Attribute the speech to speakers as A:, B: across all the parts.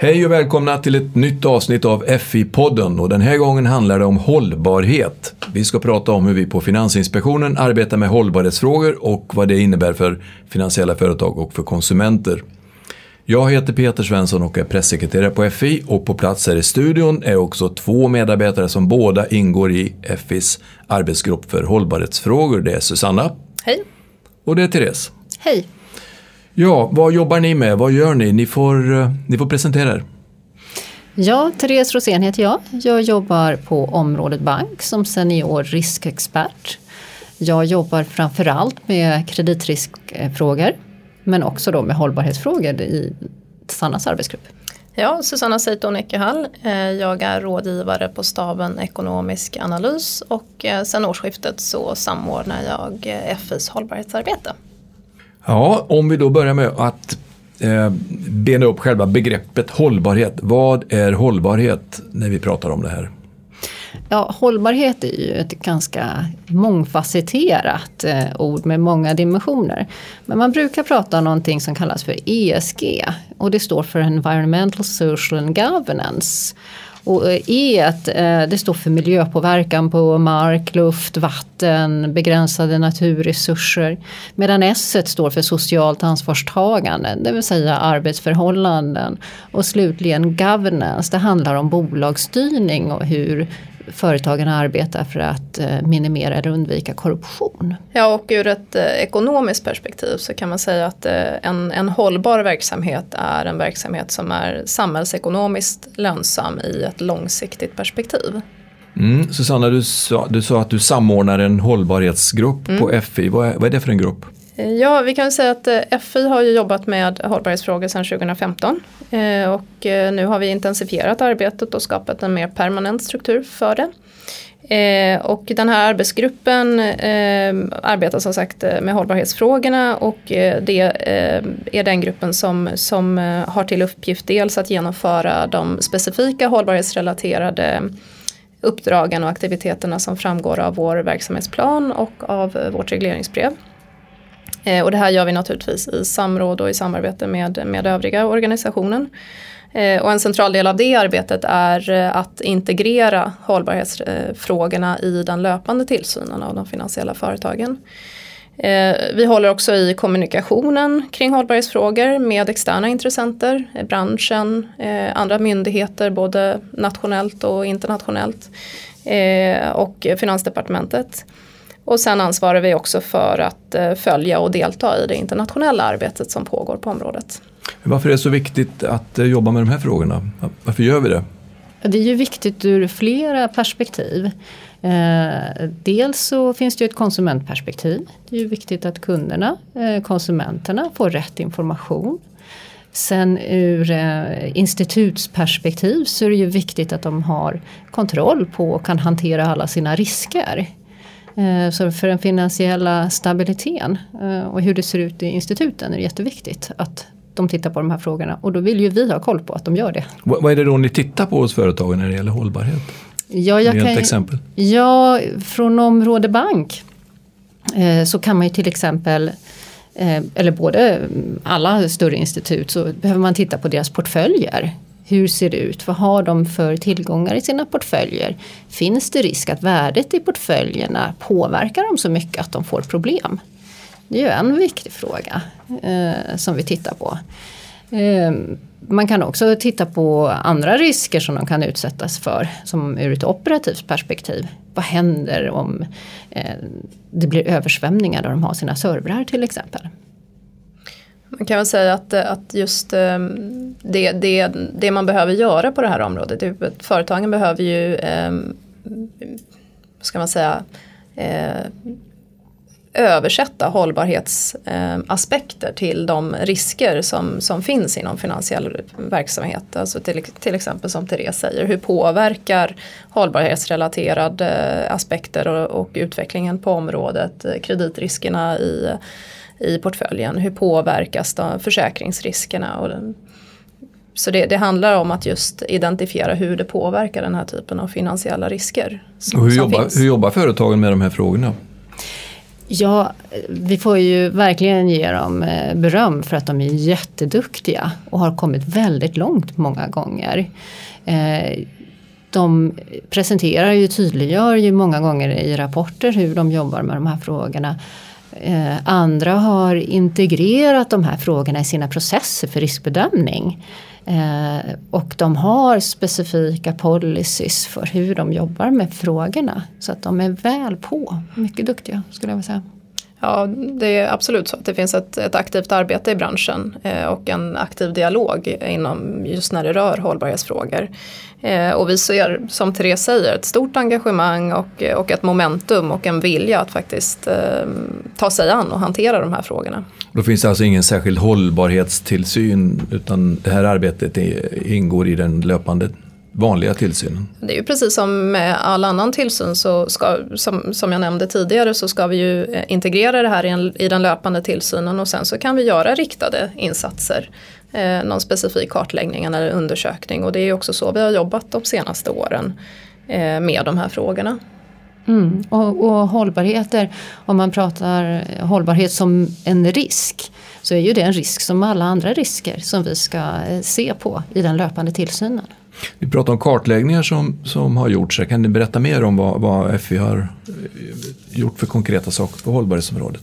A: Hej och välkomna till ett nytt avsnitt av FI-podden och den här gången handlar det om hållbarhet. Vi ska prata om hur vi på Finansinspektionen arbetar med hållbarhetsfrågor och vad det innebär för finansiella företag och för konsumenter. Jag heter Peter Svensson och är pressekreterare på FI och på plats här i studion är också två medarbetare som båda ingår i FIs arbetsgrupp för hållbarhetsfrågor. Det är Susanna.
B: Hej.
A: Och det är Therese.
B: Hej.
A: Ja, vad jobbar ni med? Vad gör ni? Ni får, eh, ni får presentera er.
B: Ja, Therese Rosén heter jag. Jag jobbar på området bank som senior riskexpert. Jag jobbar framförallt med kreditriskfrågor men också då med hållbarhetsfrågor i Sannas arbetsgrupp.
C: Ja, Susanna Seiton Eckehall. Eh, jag är rådgivare på staben ekonomisk analys och eh, sen årsskiftet så samordnar jag FIs hållbarhetsarbete.
A: Ja, om vi då börjar med att eh, bena upp själva begreppet hållbarhet. Vad är hållbarhet när vi pratar om det här?
B: Ja, hållbarhet är ju ett ganska mångfacetterat eh, ord med många dimensioner. Men man brukar prata om någonting som kallas för ESG och det står för Environmental, Social and Governance. Och E det står för miljöpåverkan på mark, luft, vatten, begränsade naturresurser. Medan S står för socialt ansvarstagande, det vill säga arbetsförhållanden. Och slutligen governance, det handlar om bolagsstyrning och hur företagen arbetar för att eh, minimera eller undvika korruption.
C: Ja och ur ett eh, ekonomiskt perspektiv så kan man säga att eh, en, en hållbar verksamhet är en verksamhet som är samhällsekonomiskt lönsam i ett långsiktigt perspektiv.
A: Mm. Susanna, du sa, du sa att du samordnar en hållbarhetsgrupp mm. på FI. Vad är, vad är det för en grupp?
C: Eh, ja, vi kan säga att eh, FI har ju jobbat med hållbarhetsfrågor sedan 2015 eh, och nu har vi intensifierat arbetet och skapat en mer permanent struktur för det. Och den här arbetsgruppen arbetar som sagt med hållbarhetsfrågorna och det är den gruppen som, som har till uppgift dels att genomföra de specifika hållbarhetsrelaterade uppdragen och aktiviteterna som framgår av vår verksamhetsplan och av vårt regleringsbrev. Eh, och det här gör vi naturligtvis i samråd och i samarbete med, med övriga organisationen. Eh, och en central del av det arbetet är eh, att integrera hållbarhetsfrågorna i den löpande tillsynen av de finansiella företagen. Eh, vi håller också i kommunikationen kring hållbarhetsfrågor med externa intressenter, eh, branschen, andra myndigheter både nationellt och internationellt och Finansdepartementet. Och sen ansvarar vi också för att eh, följa och delta i det internationella arbetet som pågår på området.
A: Varför är det så viktigt att eh, jobba med de här frågorna? Varför gör vi det?
B: Det är ju viktigt ur flera perspektiv. Eh, dels så finns det ju ett konsumentperspektiv. Det är ju viktigt att kunderna, konsumenterna, får rätt information. Sen ur institutsperspektiv så är det ju viktigt att de har kontroll på och kan hantera alla sina risker. Eh, så för den finansiella stabiliteten eh, och hur det ser ut i instituten är det jätteviktigt att de tittar på de här frågorna. Och då vill ju vi ha koll på att de gör det.
A: Vad är det då ni tittar på hos företagen när det gäller hållbarhet?
B: Ja, jag kan,
A: exempel.
B: Ja, från område bank eh, så kan man ju till exempel eller både alla större institut så behöver man titta på deras portföljer. Hur ser det ut? Vad har de för tillgångar i sina portföljer? Finns det risk att värdet i portföljerna påverkar dem så mycket att de får problem? Det är ju en viktig fråga eh, som vi tittar på. Eh, man kan också titta på andra risker som de kan utsättas för som ur ett operativt perspektiv. Vad händer om eh, det blir översvämningar där de har sina servrar till exempel?
C: Man kan väl säga att, eh, att just ehm, det, det, det man behöver göra på det här området, företagen behöver ju, eh, ska man säga, eh, översätta hållbarhetsaspekter till de risker som, som finns inom finansiell verksamhet. Alltså till, till exempel som Therese säger, hur påverkar hållbarhetsrelaterade eh, aspekter och, och utvecklingen på området eh, kreditriskerna i i portföljen. Hur påverkas då försäkringsriskerna? Och den, så det, det, handlar om att just identifiera hur det påverkar den här typen av finansiella risker.
A: Som, hur, jobbar, hur jobbar företagen med de här frågorna?
B: Ja, vi får ju verkligen ge dem eh, beröm för att de är jätteduktiga och har kommit väldigt långt många gånger. Eh, de presenterar ju, tydliggör ju många gånger i rapporter hur de jobbar med de här frågorna. Eh, andra har integrerat de här frågorna i sina processer för riskbedömning. Eh, och de har specifika policies för hur de jobbar med frågorna. Så att de är väl på, mycket duktiga skulle jag vilja säga.
C: Ja, det är absolut så att det finns ett, ett aktivt arbete i branschen eh, och en aktiv dialog inom just när det rör hållbarhetsfrågor. Eh, och vi ser, som Therese säger, ett stort engagemang och, och ett momentum och en vilja att faktiskt eh, ta sig an och hantera de här frågorna.
A: Då finns det alltså ingen särskild hållbarhetstillsyn utan det här arbetet ingår i den löpande vanliga tillsynen?
C: Det är ju precis som med all annan tillsyn så ska, som, som jag nämnde tidigare så ska vi ju eh, integrera det här i, en, i den löpande tillsynen och sen så kan vi göra riktade insatser. Eh, någon specifik kartläggning eller undersökning och det är också så vi har jobbat de senaste åren eh, med de här frågorna.
B: Mm. Och, och hållbarheter, om man pratar hållbarhet som en risk så är ju det en risk som alla andra risker som vi ska eh, se på i den löpande tillsynen.
A: Vi pratar om kartläggningar som, som har gjorts. Kan ni berätta mer om vad, vad FI har eh, gjort för konkreta saker på hållbarhetsområdet?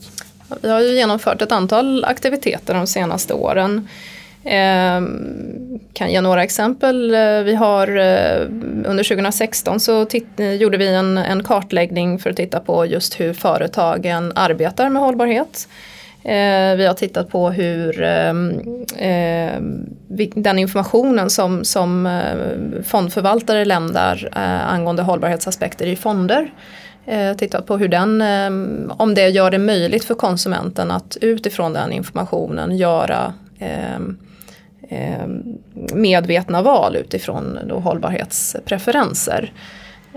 C: Vi har ju genomfört ett antal aktiviteter de senaste åren. Ehm, kan ge några exempel. Eh, vi har eh, under 2016 så eh, gjorde vi en, en kartläggning för att titta på just hur företagen arbetar med hållbarhet. Vi har tittat på hur ehm, ehm, den informationen som, som fondförvaltare lämnar angående hållbarhetsaspekter i fonder tittat på hur den, om det gör det möjligt för konsumenten att utifrån den informationen göra medvetna val utifrån då hållbarhetspreferenser.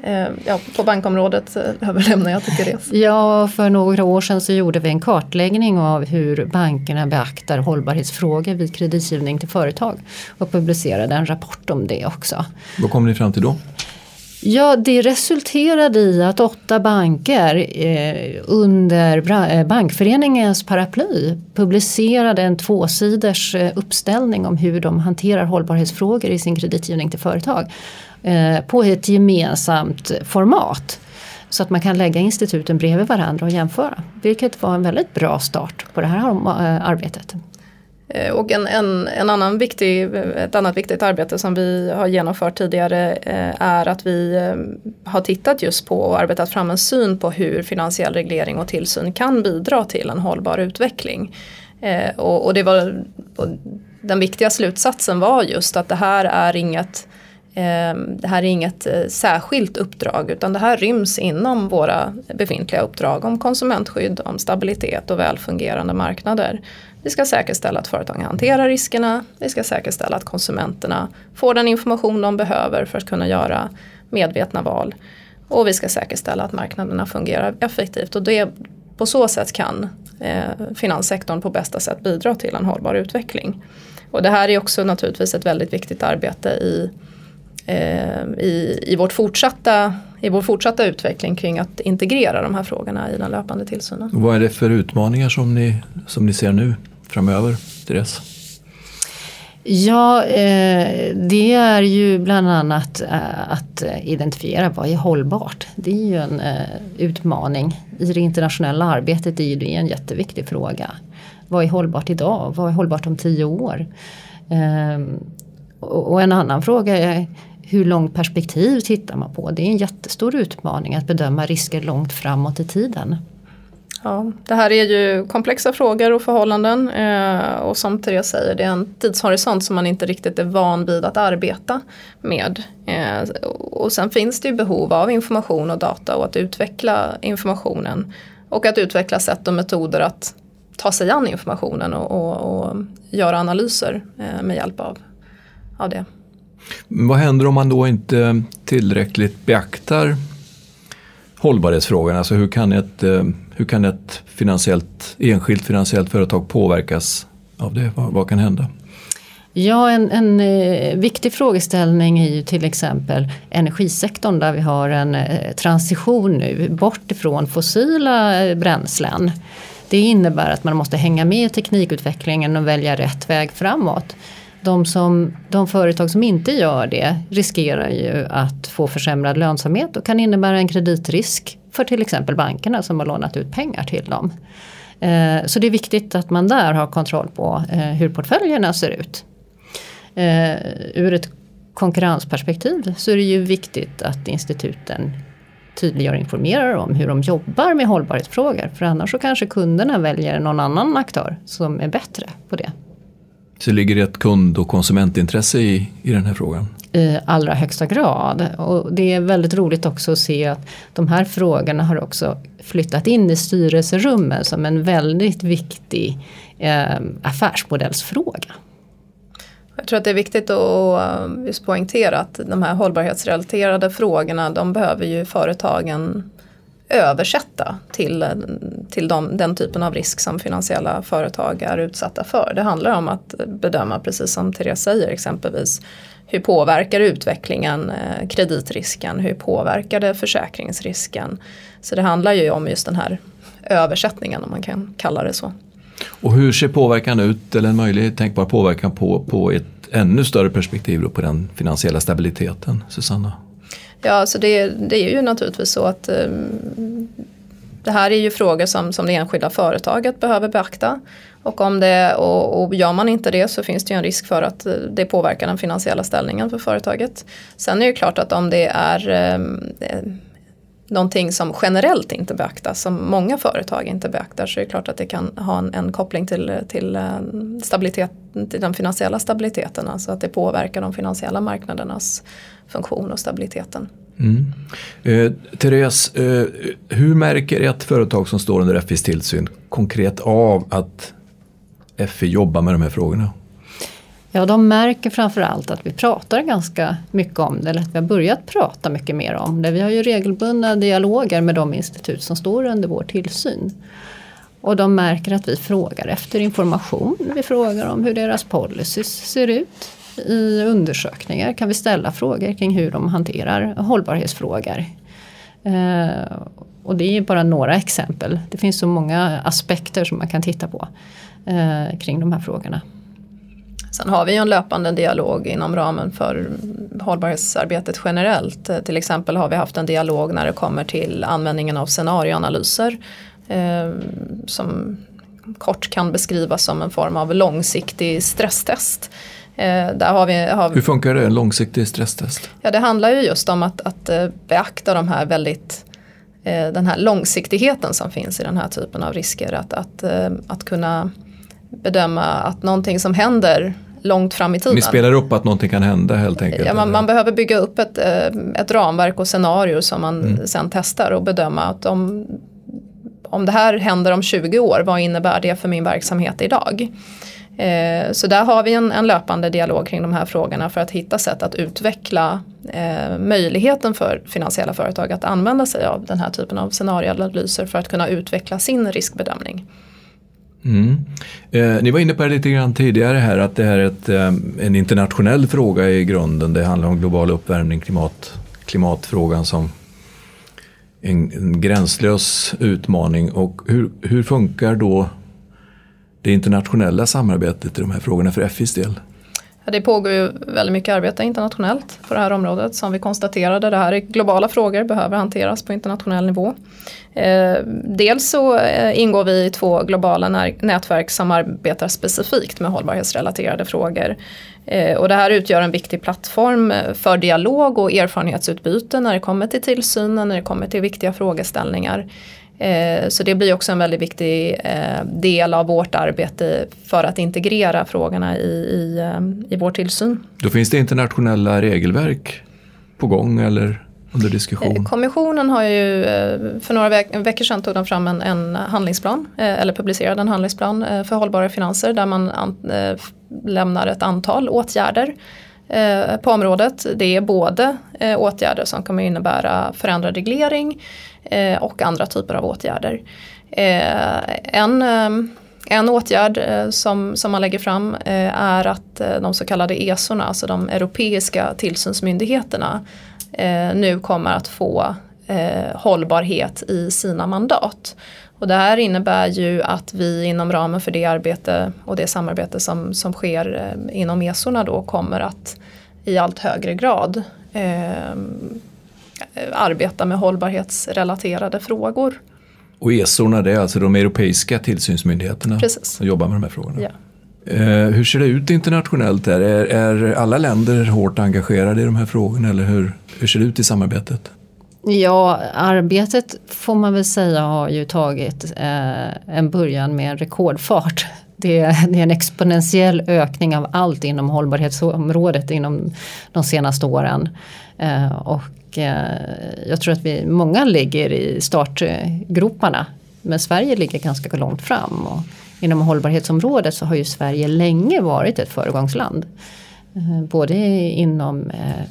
C: Eh, ja, på bankområdet eh, överlämnar jag till Therese.
B: Ja, för några år sedan så gjorde vi en kartläggning av hur bankerna beaktar hållbarhetsfrågor vid kreditgivning till företag och publicerade en rapport om det också.
A: Vad kom ni fram till då?
B: Ja, det resulterade i att åtta banker eh, under eh, Bankföreningens paraply publicerade en tvåsiders eh, uppställning om hur de hanterar hållbarhetsfrågor i sin kreditgivning till företag. Eh, på ett gemensamt format. Så att man kan lägga instituten bredvid varandra och jämföra. Vilket var en väldigt bra start på det här eh, arbetet.
C: Eh, och en, en, en annan viktig, ett annat viktigt arbete som vi har genomfört tidigare eh, är att vi eh, har tittat just på och arbetat fram en syn på hur finansiell reglering och tillsyn kan bidra till en hållbar utveckling. Och, och det var, den viktiga slutsatsen var just att det här är inget det här är inget särskilt uppdrag utan det här ryms inom våra befintliga uppdrag om konsumentskydd, om stabilitet och välfungerande marknader. Vi ska säkerställa att företagen hanterar riskerna, vi ska säkerställa att konsumenterna får den information de behöver för att kunna göra medvetna val. Och vi ska säkerställa att marknaderna fungerar effektivt och det, på så sätt kan eh, finanssektorn på bästa sätt bidra till en hållbar utveckling. Och det här är också naturligtvis ett väldigt viktigt arbete i Eh, i, i, vårt fortsatta, i vår fortsatta utveckling kring att integrera de här frågorna i den löpande tillsynen.
A: vad är det för utmaningar som ni, som ni ser nu framöver, Therese?
B: Ja, eh, det är ju bland annat eh, att identifiera vad är hållbart. Det är ju en eh, utmaning. I det internationella arbetet är det en jätteviktig fråga. Vad är hållbart idag? Vad är hållbart om tio år? Ehm, och en annan fråga är hur långt perspektiv tittar man på? Det är en jättestor utmaning att bedöma risker långt framåt i tiden.
C: Ja, det här är ju komplexa frågor och förhållanden eh, och som Therese säger det är en tidshorisont som man inte riktigt är van vid att arbeta med. Eh, och sen finns det ju behov av information och data och att utveckla informationen och att utveckla sätt och metoder att ta sig an informationen och, och, och göra analyser eh, med hjälp av, av det.
A: Vad händer om man då inte tillräckligt beaktar hållbarhetsfrågan? Alltså hur kan ett, eh, hur kan ett finansiellt, enskilt finansiellt företag påverkas av det? Vad, vad kan hända?
B: Ja, en, en eh, viktig frågeställning är ju till exempel energisektorn där vi har en eh, transition nu bort ifrån fossila eh, bränslen. Det innebär att man måste hänga med i teknikutvecklingen och välja rätt väg framåt. De, som, de företag som inte gör det riskerar ju att få försämrad lönsamhet och kan innebära en kreditrisk för till exempel bankerna som har lånat ut pengar till dem. Eh, så det är viktigt att man där har kontroll på eh, hur portföljerna ser ut. Eh, ur ett konkurrensperspektiv så är det ju viktigt att instituten tydliggör och informerar om hur de jobbar med hållbarhetsfrågor. För annars så kanske kunderna väljer någon annan aktör som är bättre på det.
A: Så ligger det ett kund och konsumentintresse i, i den här frågan?
B: I allra högsta grad. Och det är väldigt roligt också att se att de här frågorna har också flyttat in i styrelserummen som en väldigt viktig eh, affärsmodellsfråga.
C: Jag tror att det är viktigt att eh, just poängtera att de här hållbarhetsrelaterade frågorna de behöver ju företagen översätta till, till de, den typen av risk som finansiella företag är utsatta för. Det handlar om att bedöma, precis som Therese säger exempelvis, hur påverkar utvecklingen eh, kreditrisken, hur påverkar det försäkringsrisken. Så det handlar ju om just den här översättningen om man kan kalla det så.
A: Och hur ser påverkan ut, eller en möjlig tänkbar påverkan på, på ett ännu större perspektiv då på den finansiella stabiliteten, Susanna?
C: Ja, så det, det är ju naturligtvis så att um, det här är ju frågor som, som det enskilda företaget behöver beakta. Och, om det, och, och gör man inte det så finns det ju en risk för att eh, det påverkar den finansiella ställningen för företaget. Sen är det ju klart att om det är um, någonting som generellt inte beaktas, som många företag inte beaktar, så är det klart att det kan ha en, en koppling till, till, eh, stabilitet, till den finansiella stabiliteten, alltså att det påverkar de finansiella marknadernas funktion och stabiliteten.
A: Mm. Eh, Therese, eh, hur märker ett företag som står under FIs tillsyn konkret av att FI jobbar med de här frågorna?
B: Ja, de märker framförallt att vi pratar ganska mycket om det, eller att vi har börjat prata mycket mer om det. Vi har ju regelbundna dialoger med de institut som står under vår tillsyn. Och de märker att vi frågar efter information. Vi frågar om hur deras policies ser ut. I undersökningar kan vi ställa frågor kring hur de hanterar hållbarhetsfrågor. Eh, och det är bara några exempel. Det finns så många aspekter som man kan titta på eh, kring de här frågorna.
C: Sen har vi ju en löpande dialog inom ramen för hållbarhetsarbetet generellt. Till exempel har vi haft en dialog när det kommer till användningen av scenarioanalyser. Eh, som kort kan beskrivas som en form av långsiktig stresstest.
A: Eh, där har vi, har Hur funkar det, en långsiktig stresstest?
C: Ja, det handlar ju just om att, att eh, beakta de här väldigt eh, den här långsiktigheten som finns i den här typen av risker. Att, att, eh, att kunna bedöma att någonting som händer långt fram i tiden.
A: Ni spelar upp att någonting kan hända helt enkelt?
C: Ja, man, man behöver bygga upp ett, eh, ett ramverk och scenario som man mm. sen testar och bedöma att om, om det här händer om 20 år, vad innebär det för min verksamhet idag? Eh, så där har vi en, en, löpande dialog kring de här frågorna för att hitta sätt att utveckla eh, möjligheten för finansiella företag att använda sig av den här typen av scenarioanalyser för att kunna utveckla sin riskbedömning.
A: Mm. Eh, ni var inne på det lite grann tidigare här att det här är ett, eh, en internationell fråga i grunden. Det handlar om global uppvärmning, klimat, klimatfrågan som en, en gränslös utmaning. Och hur, hur funkar då det internationella samarbetet i de här frågorna för FIs del?
C: Ja, det pågår ju väldigt mycket arbete internationellt på det här området. Som vi konstaterade, det här är globala frågor, behöver hanteras på internationell nivå. Eh, dels så eh, ingår vi i två globala nätverk som arbetar specifikt med hållbarhetsrelaterade frågor. Eh, och det här utgör en viktig plattform för dialog och erfarenhetsutbyte när det kommer till tillsynen, när det kommer till viktiga frågeställningar. Eh, så det blir också en väldigt viktig eh, del av vårt arbete för att integrera frågorna i, i, eh, i vår tillsyn.
A: Då finns det internationella regelverk på gång eller under diskussion?
C: Kommissionen har ju för några veck veckor sedan tog de fram en, en handlingsplan eller publicerade en handlingsplan för hållbara finanser där man lämnar ett antal åtgärder på området. Det är både åtgärder som kommer innebära förändrad reglering Eh, och andra typer av åtgärder. Eh, en, eh, en åtgärd eh, som, som man lägger fram eh, är att eh, de så kallade ESORna, alltså de europeiska tillsynsmyndigheterna, eh, nu kommer att få eh, hållbarhet i sina mandat. Och det här innebär ju att vi inom ramen för det arbete och det samarbete som, som sker eh, inom ESORna då kommer att i allt högre grad eh, arbeta med hållbarhetsrelaterade frågor.
A: Och ESORna det är alltså de europeiska tillsynsmyndigheterna
C: Precis.
A: som jobbar med de här frågorna.
C: Ja.
A: Eh, hur ser det ut internationellt där? Är, är alla länder hårt engagerade i de här frågorna eller hur, hur ser det ut i samarbetet?
B: Ja, arbetet får man väl säga har ju tagit eh, en början med en rekordfart. Det är, det är en exponentiell ökning av allt inom hållbarhetsområdet inom de senaste åren. Eh, och eh, jag tror att vi, många ligger i startgroparna. Men Sverige ligger ganska långt fram. Och inom hållbarhetsområdet så har ju Sverige länge varit ett föregångsland. Eh, både inom eh,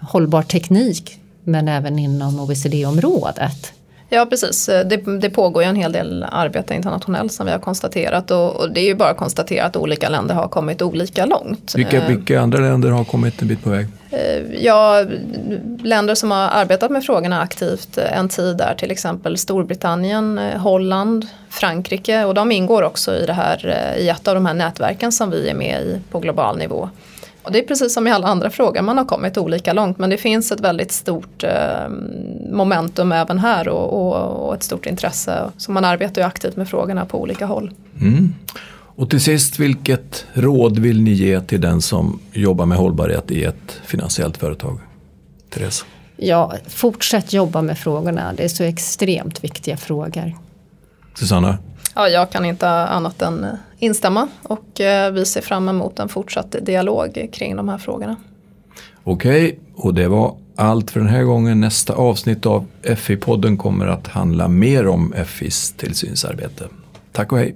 B: hållbar teknik men även inom OECD-området.
C: Ja precis, det, det pågår ju en hel del arbete internationellt som vi har konstaterat och, och, det är ju bara att konstatera att olika länder har kommit olika långt.
A: Vilka,
C: Eh,
A: vilka andra länder har kommit en bit på väg?
C: Eh, Ja, länder som har arbetat med frågorna aktivt eh, en tid är till exempel Storbritannien, eh, Holland, Frankrike och de ingår också i, det här, eh, i ett av de här nätverken som vi är med i på global nivå. Och det är precis som i alla andra frågor, man har kommit olika långt men det finns ett väldigt stort eh, momentum även här och, och, och ett stort intresse. Så man arbetar ju aktivt med frågorna på olika håll.
A: Mm. Och till sist, vilket råd vill ni ge till den som jobbar med hållbarhet i ett finansiellt företag? Therese?
B: Ja, fortsätt jobba med frågorna. Det är så extremt viktiga frågor.
A: Susanna?
C: Ja, jag kan inte annat än eh, instämma och eh, vi ser fram emot en fortsatt dialog kring de här frågorna.
A: Okej, och det var allt för den här gången. Nästa avsnitt av FI-podden kommer att handla mer om FIs tillsynsarbete. Tack och hej!